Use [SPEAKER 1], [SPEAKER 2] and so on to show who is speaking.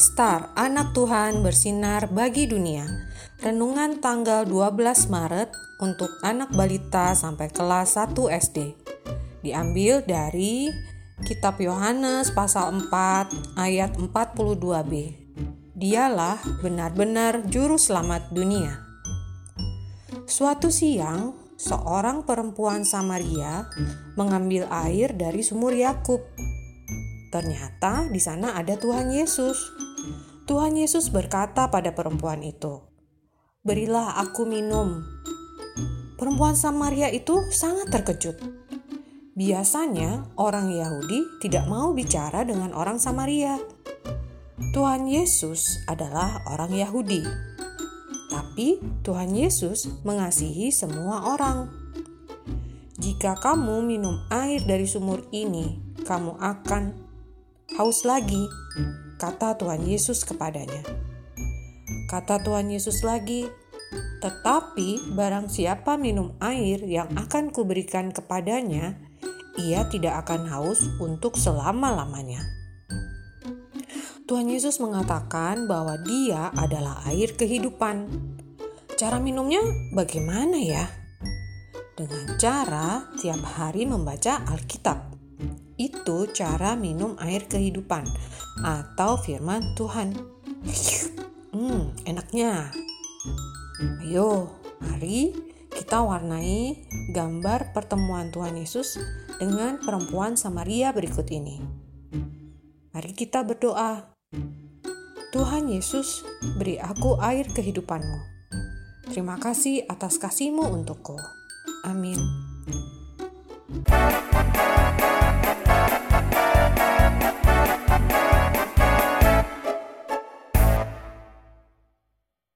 [SPEAKER 1] Star, anak Tuhan bersinar bagi dunia. Renungan tanggal 12 Maret untuk anak balita sampai kelas 1 SD. Diambil dari Kitab Yohanes pasal 4 ayat 42b. Dialah benar-benar juru selamat dunia. Suatu siang, seorang perempuan Samaria mengambil air dari sumur Yakub Ternyata di sana ada Tuhan Yesus. Tuhan Yesus berkata pada perempuan itu, "Berilah aku minum." Perempuan Samaria itu sangat terkejut. Biasanya orang Yahudi tidak mau bicara dengan orang Samaria. Tuhan Yesus adalah orang Yahudi. Tapi Tuhan Yesus mengasihi semua orang. Jika kamu minum air dari sumur ini, kamu akan haus lagi, kata Tuhan Yesus kepadanya. Kata Tuhan Yesus lagi, tetapi barang siapa minum air yang akan kuberikan kepadanya, ia tidak akan haus untuk selama-lamanya. Tuhan Yesus mengatakan bahwa Dia adalah air kehidupan. Cara minumnya bagaimana ya? Dengan cara tiap hari membaca Alkitab. Itu cara minum air kehidupan atau firman Tuhan. Hmm, enaknya. Ayo, mari kita warnai gambar pertemuan Tuhan Yesus dengan perempuan Samaria berikut ini. Mari kita berdoa. Tuhan Yesus, beri aku air kehidupanmu. Terima kasih atas kasihmu untukku. Amin.